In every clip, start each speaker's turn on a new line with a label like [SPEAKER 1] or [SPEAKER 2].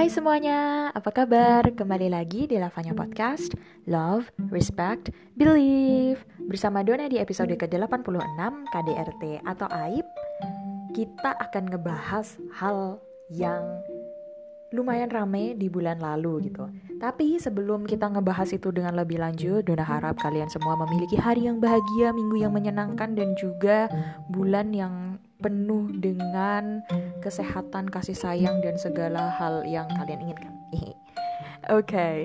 [SPEAKER 1] Hai semuanya, apa kabar? Kembali lagi di Lavanya Podcast. Love, Respect, Believe. Bersama Dona di episode ke-86 KDRT atau AIB Kita akan ngebahas hal yang lumayan rame di bulan lalu gitu. Tapi sebelum kita ngebahas itu dengan lebih lanjut Dona harap kalian semua memiliki hari yang bahagia, minggu yang menyenangkan Dan juga bulan yang penuh dengan kesehatan, kasih sayang dan segala hal yang kalian inginkan. Oke. Okay.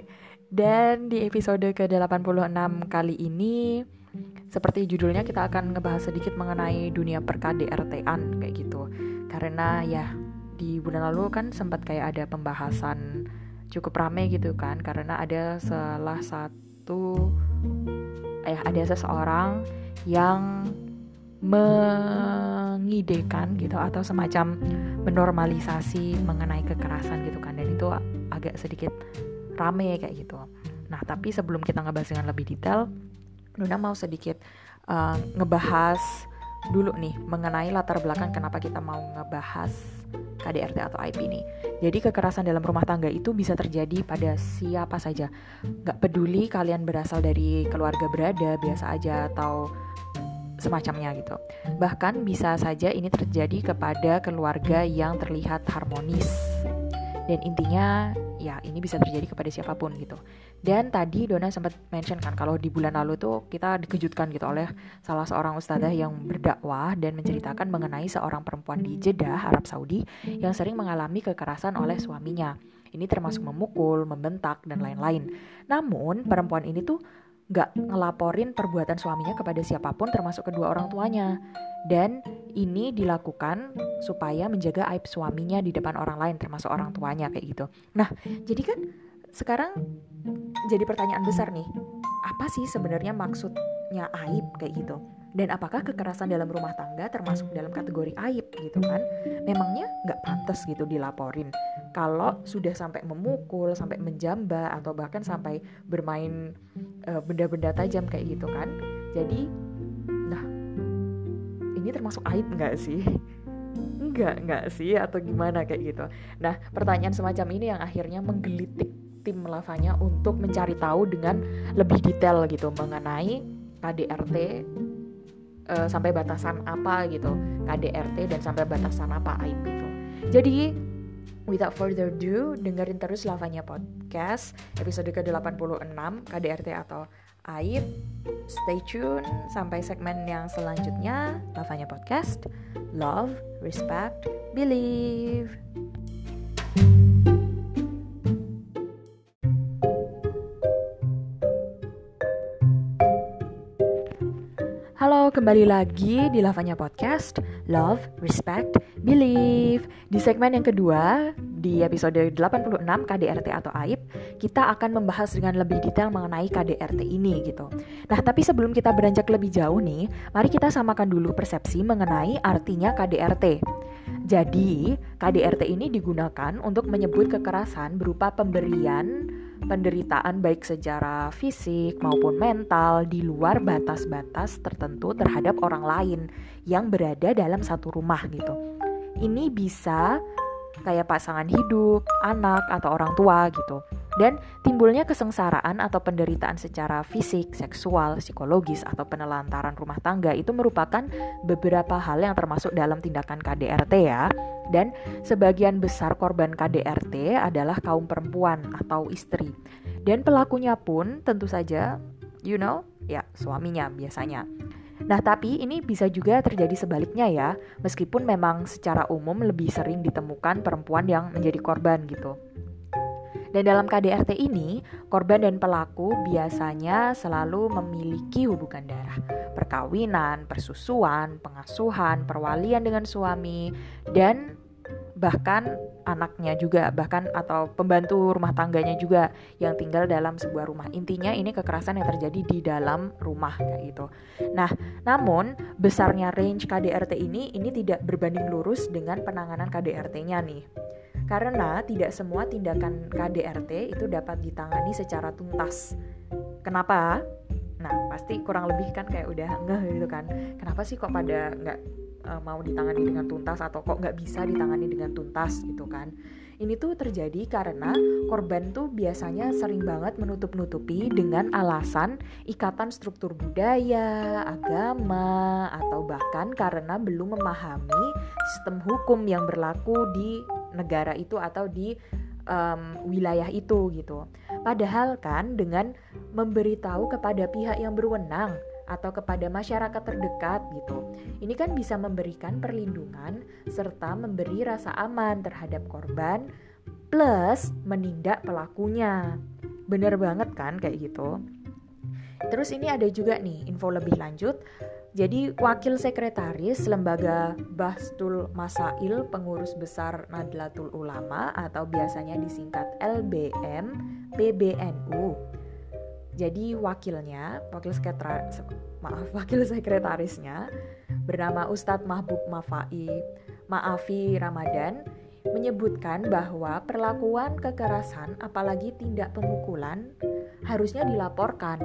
[SPEAKER 1] Dan di episode ke-86 kali ini seperti judulnya kita akan ngebahas sedikit mengenai dunia perkadrt-an kayak gitu. Karena ya di bulan lalu kan sempat kayak ada pembahasan cukup rame gitu kan karena ada salah satu eh ada seseorang yang mengidekan gitu atau semacam menormalisasi mengenai kekerasan gitu kan dan itu agak sedikit rame kayak gitu. Nah tapi sebelum kita ngebahas dengan lebih detail, Nuna mau sedikit uh, ngebahas dulu nih mengenai latar belakang kenapa kita mau ngebahas KDRT atau IP ini. Jadi kekerasan dalam rumah tangga itu bisa terjadi pada siapa saja. Gak peduli kalian berasal dari keluarga berada, biasa aja atau semacamnya gitu. Bahkan bisa saja ini terjadi kepada keluarga yang terlihat harmonis. Dan intinya ya ini bisa terjadi kepada siapa pun gitu. Dan tadi Dona sempat mention kan kalau di bulan lalu tuh kita dikejutkan gitu oleh salah seorang ustadzah yang berdakwah dan menceritakan mengenai seorang perempuan di Jeddah, Arab Saudi yang sering mengalami kekerasan oleh suaminya. Ini termasuk memukul, membentak, dan lain-lain. Namun perempuan ini tuh nggak ngelaporin perbuatan suaminya kepada siapa pun termasuk kedua orang tuanya. Dan ini dilakukan supaya menjaga aib suaminya di depan orang lain termasuk orang tuanya kayak gitu. Nah, jadi kan sekarang jadi pertanyaan besar nih. Apa sih sebenarnya maksudnya aib kayak gitu? Dan apakah kekerasan dalam rumah tangga termasuk dalam kategori aib gitu kan? Memangnya nggak pantas gitu dilaporin. Kalau sudah sampai memukul, sampai menjamba atau bahkan sampai bermain benda-benda tajam kayak gitu kan? Jadi, nah ini termasuk aib nggak sih? Enggak, enggak sih atau gimana kayak gitu. Nah, pertanyaan semacam ini yang akhirnya menggelitik tim lavanya untuk mencari tahu dengan lebih detail gitu mengenai KDRT uh, sampai batasan apa gitu KDRT dan sampai batasan apa IP itu. Jadi without further ado dengerin terus Lavanya Podcast episode ke-86 KDRT atau AIP. Stay tune sampai segmen yang selanjutnya Lavanya Podcast. Love, respect, believe. Kembali lagi di Lavanya Podcast. Love, Respect, Believe. Di segmen yang kedua, di episode 86 KDRT atau AIP Kita akan membahas dengan lebih detail mengenai KDRT ini gitu. Nah tapi sebelum kita beranjak lebih jauh nih Mari kita samakan dulu persepsi mengenai artinya KDRT Jadi, KDRT ini digunakan untuk menyebut kekerasan berupa pemberian penderitaan baik secara fisik maupun mental di luar batas-batas tertentu terhadap orang lain yang berada dalam satu rumah gitu. Ini bisa kayak pasangan hidup, anak atau orang tua gitu. Dan timbulnya kesengsaraan atau penderitaan secara fisik, seksual, psikologis atau penelantaran rumah tangga itu merupakan beberapa hal yang termasuk dalam tindakan KDRT ya. Dan sebagian besar korban KDRT adalah kaum perempuan atau istri. Dan pelakunya pun tentu saja you know, ya suaminya biasanya. Nah, tapi ini bisa juga terjadi sebaliknya ya, meskipun memang secara umum lebih sering ditemukan perempuan yang menjadi korban gitu. Dan dalam KDRT ini, korban dan pelaku biasanya selalu memiliki hubungan darah, perkawinan, persusuan, pengasuhan, perwalian dengan suami, dan bahkan anaknya juga bahkan atau pembantu rumah tangganya juga yang tinggal dalam sebuah rumah. Intinya ini kekerasan yang terjadi di dalam rumah kayak gitu. Nah namun besarnya range KDRT ini ini tidak berbanding lurus dengan penanganan KDRT-nya nih karena tidak semua tindakan KDRT itu dapat ditangani secara tuntas. Kenapa? Nah, pasti kurang lebih kan kayak udah ngeh gitu kan. Kenapa sih kok pada nggak uh, mau ditangani dengan tuntas atau kok nggak bisa ditangani dengan tuntas gitu kan ini tuh terjadi karena korban tuh biasanya sering banget menutup-nutupi dengan alasan ikatan struktur budaya, agama, atau bahkan karena belum memahami sistem hukum yang berlaku di negara itu atau di um, wilayah itu gitu. Padahal kan dengan memberitahu kepada pihak yang berwenang atau kepada masyarakat terdekat gitu. Ini kan bisa memberikan perlindungan serta memberi rasa aman terhadap korban plus menindak pelakunya. Bener banget kan kayak gitu. Terus ini ada juga nih info lebih lanjut. Jadi wakil sekretaris lembaga Bastul Masail pengurus besar Nadlatul Ulama atau biasanya disingkat LBM PBNU jadi wakilnya, wakil sekretaris, maaf, wakil sekretarisnya bernama Ustadz Mahbub Mafai Maafi Ramadan menyebutkan bahwa perlakuan kekerasan apalagi tindak pemukulan harusnya dilaporkan.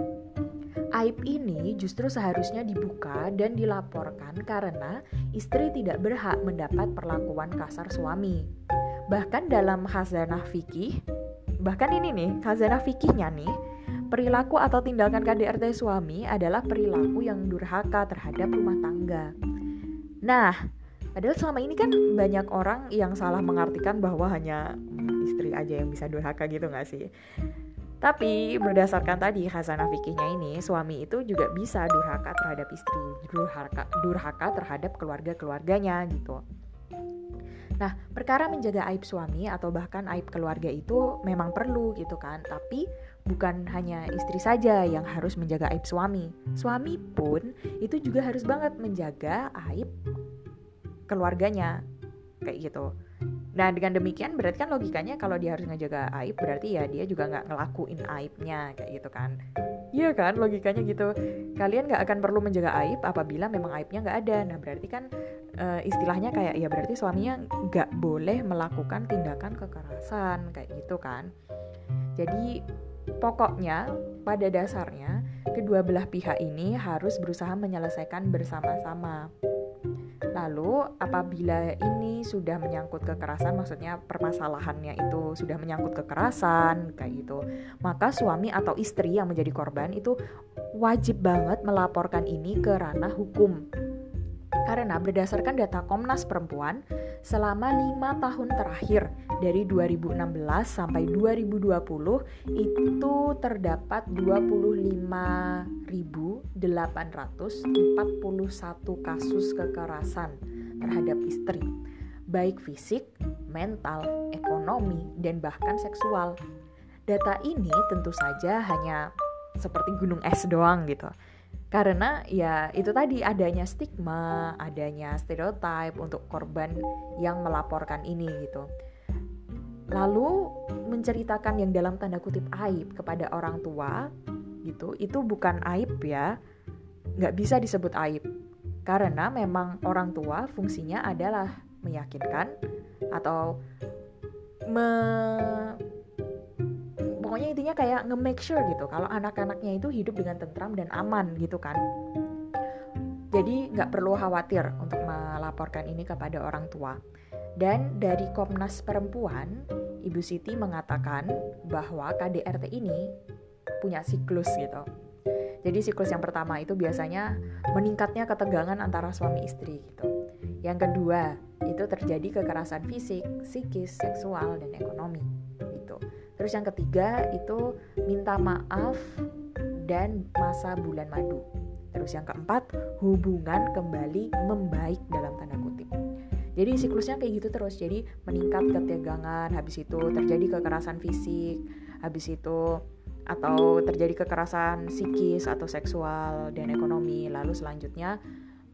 [SPEAKER 1] Aib ini justru seharusnya dibuka dan dilaporkan karena istri tidak berhak mendapat perlakuan kasar suami. Bahkan dalam khazanah fikih, bahkan ini nih, khazanah fikihnya nih, Perilaku atau tindakan KDRT suami adalah perilaku yang durhaka terhadap rumah tangga. Nah, padahal selama ini kan banyak orang yang salah mengartikan bahwa hanya istri aja yang bisa durhaka gitu gak sih? Tapi berdasarkan tadi khazanah fikihnya ini, suami itu juga bisa durhaka terhadap istri, durhaka, durhaka terhadap keluarga-keluarganya gitu. Nah, perkara menjaga aib suami atau bahkan aib keluarga itu memang perlu gitu kan, tapi bukan hanya istri saja yang harus menjaga aib suami. Suami pun itu juga harus banget menjaga aib keluarganya. Kayak gitu. Nah dengan demikian berarti kan logikanya kalau dia harus ngejaga aib berarti ya dia juga nggak ngelakuin aibnya kayak gitu kan. Iya kan logikanya gitu. Kalian nggak akan perlu menjaga aib apabila memang aibnya nggak ada. Nah berarti kan uh, istilahnya kayak ya berarti suaminya nggak boleh melakukan tindakan kekerasan kayak gitu kan. Jadi Pokoknya, pada dasarnya, kedua belah pihak ini harus berusaha menyelesaikan bersama-sama. Lalu, apabila ini sudah menyangkut kekerasan, maksudnya permasalahannya itu sudah menyangkut kekerasan, kayak gitu, maka suami atau istri yang menjadi korban itu wajib banget melaporkan ini ke ranah hukum karena berdasarkan data Komnas Perempuan, selama lima tahun terakhir dari 2016 sampai 2020 itu terdapat 25.841 kasus kekerasan terhadap istri, baik fisik, mental, ekonomi, dan bahkan seksual. Data ini tentu saja hanya seperti gunung es doang gitu karena ya itu tadi adanya stigma, adanya stereotip untuk korban yang melaporkan ini gitu. Lalu menceritakan yang dalam tanda kutip aib kepada orang tua gitu, itu bukan aib ya, nggak bisa disebut aib. Karena memang orang tua fungsinya adalah meyakinkan atau me pokoknya intinya kayak nge-make sure gitu kalau anak-anaknya itu hidup dengan tentram dan aman gitu kan. Jadi nggak perlu khawatir untuk melaporkan ini kepada orang tua. Dan dari Komnas Perempuan Ibu Siti mengatakan bahwa KDRT ini punya siklus gitu. Jadi siklus yang pertama itu biasanya meningkatnya ketegangan antara suami istri gitu. Yang kedua itu terjadi kekerasan fisik, psikis, seksual, dan ekonomi Terus yang ketiga itu minta maaf dan masa bulan madu. Terus yang keempat, hubungan kembali membaik dalam tanda kutip. Jadi siklusnya kayak gitu terus. Jadi meningkat ketegangan, habis itu terjadi kekerasan fisik, habis itu atau terjadi kekerasan psikis atau seksual dan ekonomi. Lalu selanjutnya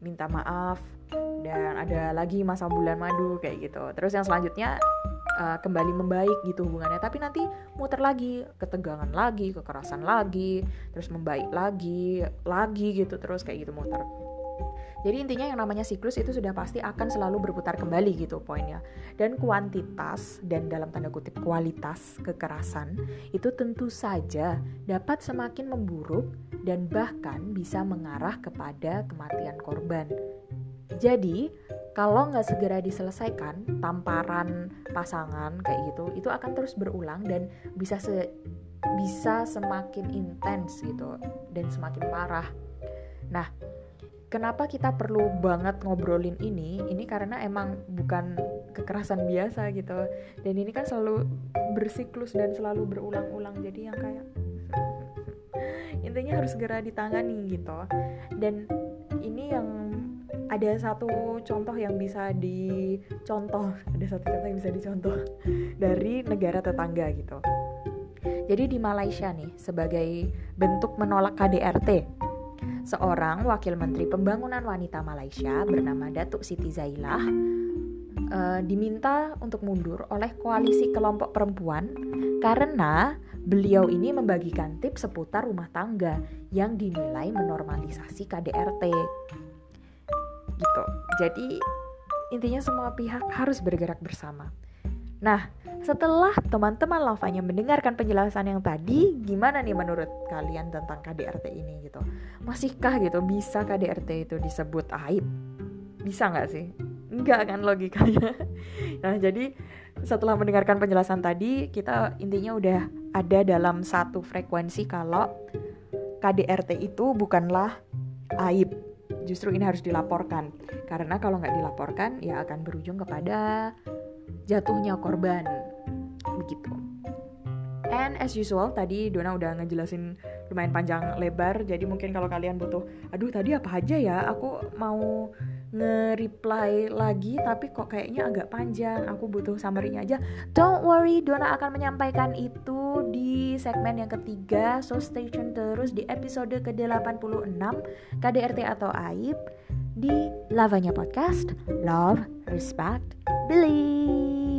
[SPEAKER 1] minta maaf dan ada lagi masa bulan madu kayak gitu. Terus yang selanjutnya uh, kembali membaik gitu hubungannya tapi nanti muter lagi ketegangan lagi kekerasan lagi terus membaik lagi lagi gitu terus kayak gitu muter jadi intinya yang namanya siklus itu sudah pasti akan selalu berputar kembali gitu poinnya. Dan kuantitas dan dalam tanda kutip kualitas kekerasan itu tentu saja dapat semakin memburuk dan bahkan bisa mengarah kepada kematian korban. Jadi kalau nggak segera diselesaikan tamparan pasangan kayak gitu, itu akan terus berulang dan bisa se bisa semakin intens gitu dan semakin parah. Nah, kenapa kita perlu banget ngobrolin ini? Ini karena emang bukan kekerasan biasa gitu. Dan ini kan selalu bersiklus dan selalu berulang-ulang. Jadi yang kayak intinya harus segera ditangani gitu. Dan ini yang ada satu contoh yang bisa dicontoh, ada satu contoh yang bisa dicontoh dari negara tetangga gitu. Jadi di Malaysia nih sebagai bentuk menolak KDRT, seorang wakil menteri pembangunan wanita Malaysia bernama Datuk Siti Zailah uh, diminta untuk mundur oleh koalisi kelompok perempuan karena beliau ini membagikan tips seputar rumah tangga yang dinilai menormalisasi KDRT. Gitu. Jadi intinya semua pihak harus bergerak bersama. Nah, setelah teman-teman lavanya mendengarkan penjelasan yang tadi, gimana nih menurut kalian tentang KDRT ini gitu? Masihkah gitu bisa KDRT itu disebut aib? Bisa nggak sih? Enggak kan logikanya. Nah, jadi setelah mendengarkan penjelasan tadi, kita intinya udah ada dalam satu frekuensi kalau KDRT itu bukanlah aib. Justru ini harus dilaporkan. Karena kalau nggak dilaporkan, ya akan berujung kepada jatuhnya korban begitu. And as usual tadi Dona udah ngejelasin lumayan panjang lebar jadi mungkin kalau kalian butuh aduh tadi apa aja ya aku mau nge-reply lagi tapi kok kayaknya agak panjang. Aku butuh summary-nya aja. Don't worry Dona akan menyampaikan itu di segmen yang ketiga. So stay tune terus di episode ke-86 KDRT atau AIB di Lavanya Podcast. Love, Respect, Believe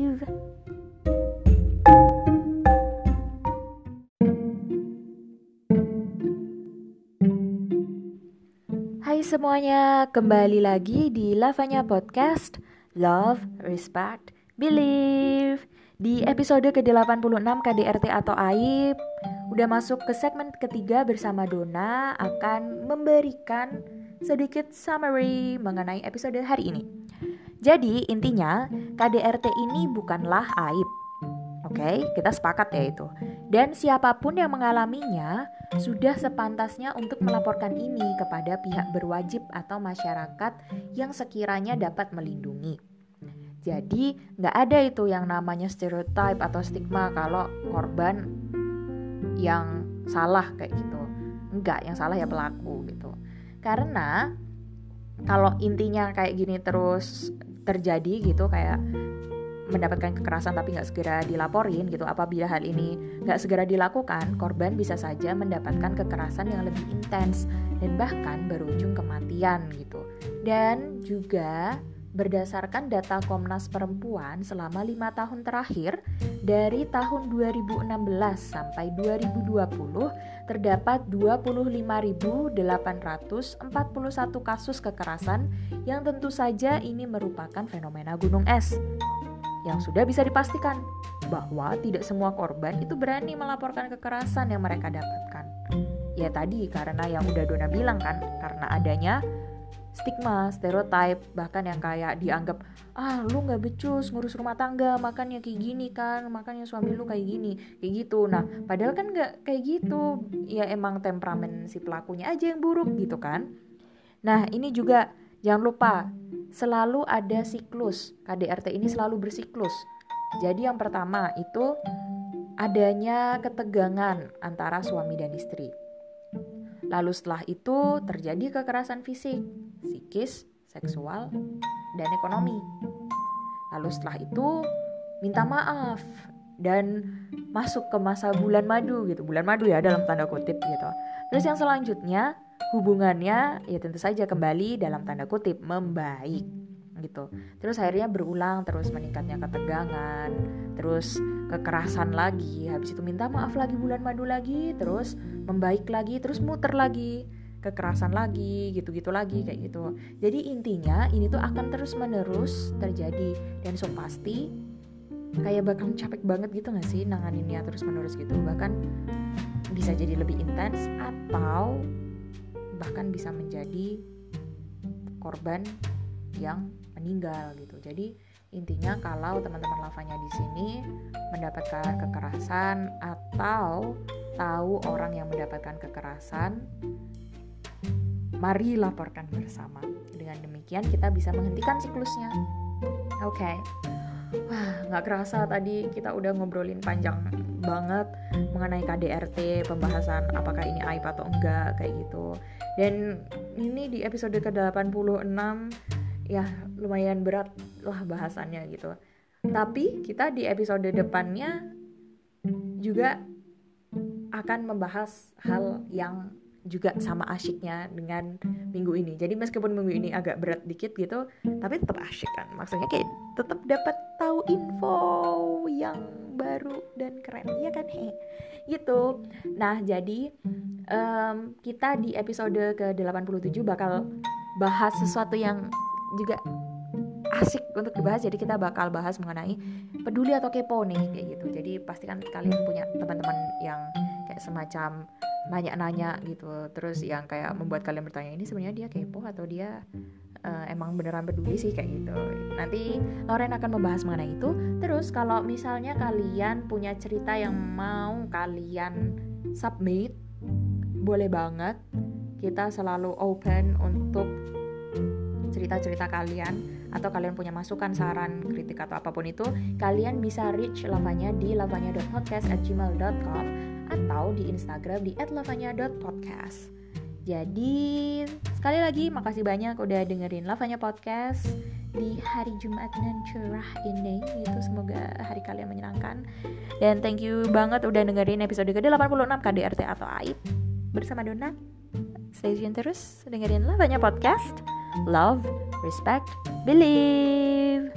[SPEAKER 1] semuanya, kembali lagi di Lavanya Podcast Love, Respect, Believe. Di episode ke-86 KDRT atau AIB Udah masuk ke segmen ketiga bersama Dona Akan memberikan sedikit summary mengenai episode hari ini. Jadi intinya KDRT ini bukanlah aib Oke, okay, kita sepakat ya itu. Dan siapa pun yang mengalaminya sudah sepantasnya untuk melaporkan ini kepada pihak berwajib atau masyarakat yang sekiranya dapat melindungi. Jadi nggak ada itu yang namanya stereotype atau stigma kalau korban yang salah kayak gitu. Enggak, yang salah ya pelaku gitu. Karena kalau intinya kayak gini terus terjadi gitu kayak mendapatkan kekerasan tapi nggak segera dilaporin gitu. Apabila hal ini nggak segera dilakukan korban bisa saja mendapatkan kekerasan yang lebih intens dan bahkan berujung kematian gitu. Dan juga berdasarkan data Komnas Perempuan selama lima tahun terakhir dari tahun 2016 sampai 2020 terdapat 25.841 kasus kekerasan yang tentu saja ini merupakan fenomena gunung es yang sudah bisa dipastikan bahwa tidak semua korban itu berani melaporkan kekerasan yang mereka dapatkan. Ya tadi karena yang udah Dona bilang kan, karena adanya stigma, stereotype, bahkan yang kayak dianggap ah lu nggak becus ngurus rumah tangga, makanya kayak gini kan, makanya suami lu kayak gini, kayak gitu. Nah, padahal kan nggak kayak gitu, ya emang temperamen si pelakunya aja yang buruk gitu kan. Nah, ini juga jangan lupa selalu ada siklus. KDRT ini selalu bersiklus. Jadi yang pertama itu adanya ketegangan antara suami dan istri. Lalu setelah itu terjadi kekerasan fisik, psikis, seksual, dan ekonomi. Lalu setelah itu minta maaf dan masuk ke masa bulan madu gitu. Bulan madu ya dalam tanda kutip gitu. Terus yang selanjutnya hubungannya ya tentu saja kembali dalam tanda kutip membaik gitu. Terus akhirnya berulang terus meningkatnya ketegangan, terus kekerasan lagi, habis itu minta maaf lagi bulan madu lagi, terus membaik lagi, terus muter lagi, kekerasan lagi, gitu-gitu lagi kayak gitu. Jadi intinya ini tuh akan terus menerus terjadi dan so pasti kayak bakal capek banget gitu gak sih nanganinnya terus menerus gitu bahkan bisa jadi lebih intens atau bahkan bisa menjadi korban yang meninggal gitu. Jadi intinya kalau teman-teman lavanya di sini mendapatkan kekerasan atau tahu orang yang mendapatkan kekerasan mari laporkan bersama. Dengan demikian kita bisa menghentikan siklusnya. Oke. okay. Wah, nggak kerasa tadi kita udah ngobrolin panjang banget mengenai KDRT, pembahasan apakah ini aib atau enggak kayak gitu. Dan ini di episode ke-86 ya lumayan berat lah bahasannya gitu. Tapi kita di episode depannya juga akan membahas hal yang juga sama asyiknya dengan minggu ini. Jadi meskipun minggu ini agak berat dikit gitu, tapi tetap asyik kan. Maksudnya kayak tetap dapat tahu info yang baru dan keren, ya kan? He. Gitu. Nah, jadi um, kita di episode ke-87 bakal bahas sesuatu yang juga asik untuk dibahas jadi kita bakal bahas mengenai peduli atau kepo nih kayak gitu jadi pastikan kalian punya teman-teman yang kayak semacam nanya-nanya gitu. Terus yang kayak membuat kalian bertanya ini sebenarnya dia kepo atau dia uh, emang beneran peduli sih? Kayak gitu. Nanti Loren akan membahas mengenai itu. Terus kalau misalnya kalian punya cerita yang mau kalian submit boleh banget kita selalu open untuk cerita-cerita kalian atau kalian punya masukan, saran, kritik atau apa pun itu, kalian bisa reach lavanya di lavanya.podcast@gmail.com atau di Instagram di @lavanya.podcast. Jadi sekali lagi makasih banyak udah dengerin Lavanya Podcast di hari Jumat dan cerah ini itu semoga hari kalian menyenangkan dan thank you banget udah dengerin episode ke-86 KDRT atau AIB bersama Dona stay tune terus dengerin Lavanya Podcast love, respect, believe.